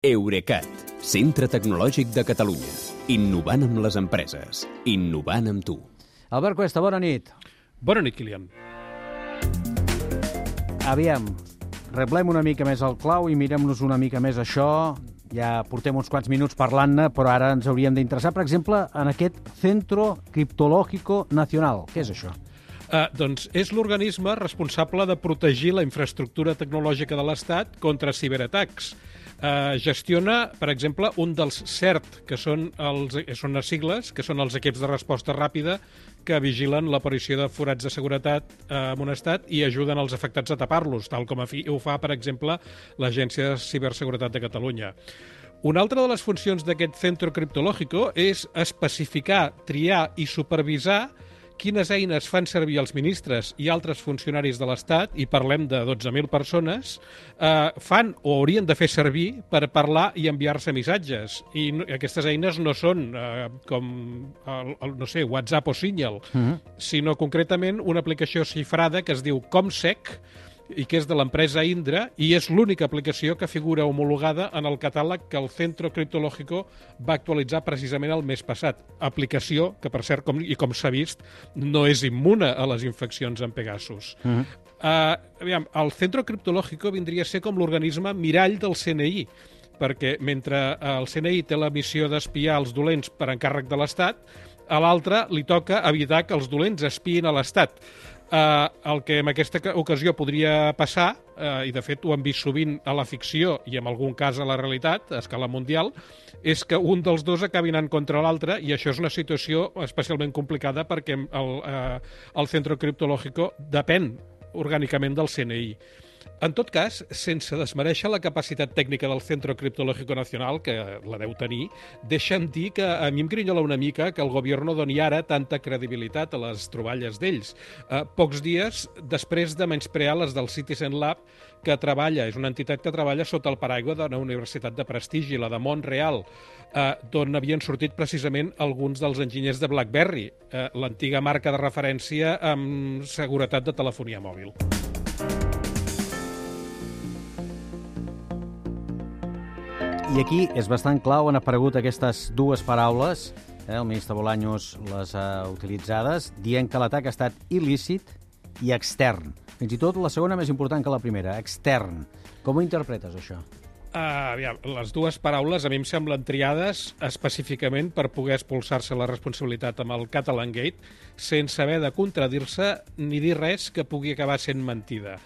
Eurecat, centre tecnològic de Catalunya. Innovant amb les empreses. Innovant amb tu. Albert Cuesta, bona nit. Bona nit, Kilian. Aviam, reblem una mica més el clau i mirem-nos una mica més això. Ja portem uns quants minuts parlant-ne, però ara ens hauríem d'interessar, per exemple, en aquest Centro Criptológico Nacional. Què és això? Uh, doncs és l'organisme responsable de protegir la infraestructura tecnològica de l'Estat contra ciberatacs eh, gestiona, per exemple, un dels CERT, que són, els, són les sigles, que són els equips de resposta ràpida que vigilen l'aparició de forats de seguretat eh, en un estat i ajuden els afectats a tapar-los, tal com ho fa, per exemple, l'Agència de Ciberseguretat de Catalunya. Una altra de les funcions d'aquest centre criptològico és especificar, triar i supervisar quines eines fan servir els ministres i altres funcionaris de l'Estat, i parlem de 12.000 persones, eh, fan o haurien de fer servir per parlar i enviar-se missatges. I no, aquestes eines no són eh, com, el, el, no sé, WhatsApp o Signal, uh mhm. -huh. sinó concretament una aplicació xifrada que es diu Comsec, i que és de l'empresa Indra i és l'única aplicació que figura homologada en el catàleg que el Centro Criptológico va actualitzar precisament el mes passat. Aplicació que, per cert, com, i com s'ha vist, no és immuna a les infeccions en Pegasus. Uh -huh. uh, aviam, el Centro Criptológico vindria a ser com l'organisme mirall del CNI, perquè mentre el CNI té la missió d'espiar els dolents per encàrrec de l'Estat, a l'altre li toca evitar que els dolents espiïn a l'Estat. Eh, el que en aquesta ocasió podria passar, eh, i de fet ho hem vist sovint a la ficció i en algun cas a la realitat, a escala mundial, és que un dels dos acabi anant contra l'altre i això és una situació especialment complicada perquè el, eh, el Centro Criptológico depèn orgànicament del CNI. En tot cas, sense desmereixer la capacitat tècnica del Centro Criptológico Nacional, que la deu tenir, deixa'm dir que a mi em grinyola una mica que el govern doni ara tanta credibilitat a les troballes d'ells. Eh, pocs dies després de menysprear les del Citizen Lab, que treballa, és una entitat que treballa sota el paraigua d'una universitat de prestigi, la de Montreal, eh, d'on havien sortit precisament alguns dels enginyers de BlackBerry, eh, l'antiga marca de referència amb seguretat de telefonia mòbil. I aquí és bastant clau han aparegut aquestes dues paraules, eh, el ministre Bolaños les ha utilitzades, dient que l'atac ha estat il·lícit i extern. Fins i tot la segona més important que la primera, extern. Com ho interpretes, això? Uh, aviam, les dues paraules a mi em semblen triades específicament per poder expulsar-se la responsabilitat amb el Catalan Gate sense haver de contradir-se ni dir res que pugui acabar sent mentida.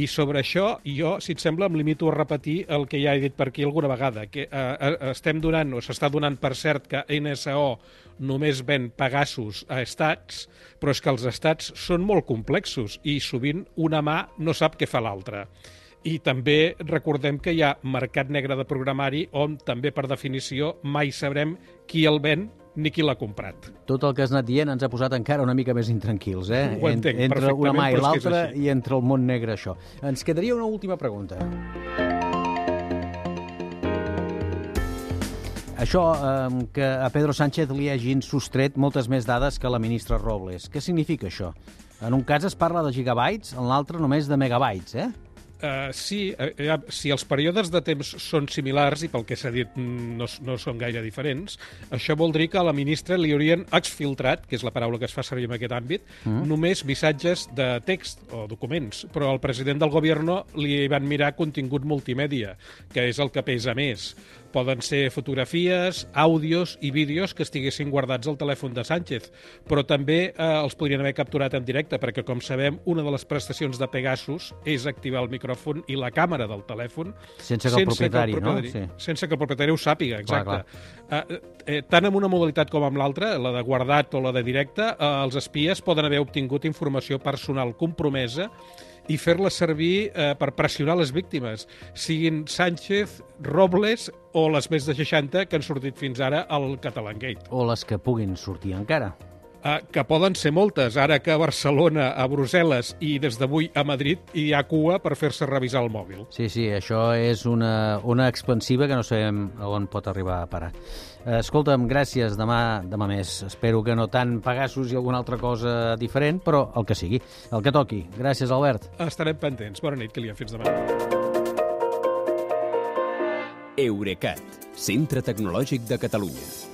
I sobre això, jo, si et sembla, em limito a repetir el que ja he dit per aquí alguna vegada, que uh, estem donant, o s'està donant per cert que NSO només ven Pegasus a estats, però és que els estats són molt complexos i sovint una mà no sap què fa l'altra. I també recordem que hi ha mercat negre de programari on també, per definició, mai sabrem qui el ven ni qui l'ha comprat. Tot el que has anat dient ens ha posat encara una mica més intranquils, eh? Ho entenc, entre una mà i l'altra i entre el món negre, això. Ens quedaria una última pregunta. Això, eh, que a Pedro Sánchez li hagin sostret moltes més dades que la ministra Robles. Què significa això? En un cas es parla de gigabytes, en l'altre només de megabytes, eh? Uh, sí, uh, si els períodes de temps són similars i pel que s'ha dit mm, no, no són gaire diferents, això vol dir que a la ministra li haurien exfiltrat, que és la paraula que es fa servir en aquest àmbit, mm. només missatges de text o documents, però al president del govern li van mirar contingut multimèdia, que és el que pesa més. Poden ser fotografies, àudios i vídeos que estiguessin guardats al telèfon de Sánchez, però també eh, els podrien haver capturat en directe, perquè, com sabem, una de les prestacions de Pegasus és activar el micròfon i la càmera del telèfon sense que el propietari, que el propietari no? Sí. Sense que el propietari ho sàpiga, exacte. Clar, clar. Eh, eh, tant amb una modalitat com amb l'altra, la de guardat o la de directe, eh, els espies poden haver obtingut informació personal compromesa i fer-la servir eh, per pressionar les víctimes, siguin Sánchez, Robles o les més de 60 que han sortit fins ara al Catalan Gate. O les que puguin sortir encara. Uh, que poden ser moltes, ara que a Barcelona, a Brussel·les i des d'avui a Madrid hi ha cua per fer-se revisar el mòbil. Sí, sí, això és una, una expansiva que no sabem on pot arribar a parar. Uh, escolta'm, gràcies, demà, demà més. Espero que no tant Pegasus i alguna altra cosa diferent, però el que sigui, el que toqui. Gràcies, Albert. Estarem pendents. Bona nit, Kilian. Fins demà. Eurecat, centre tecnològic de Catalunya.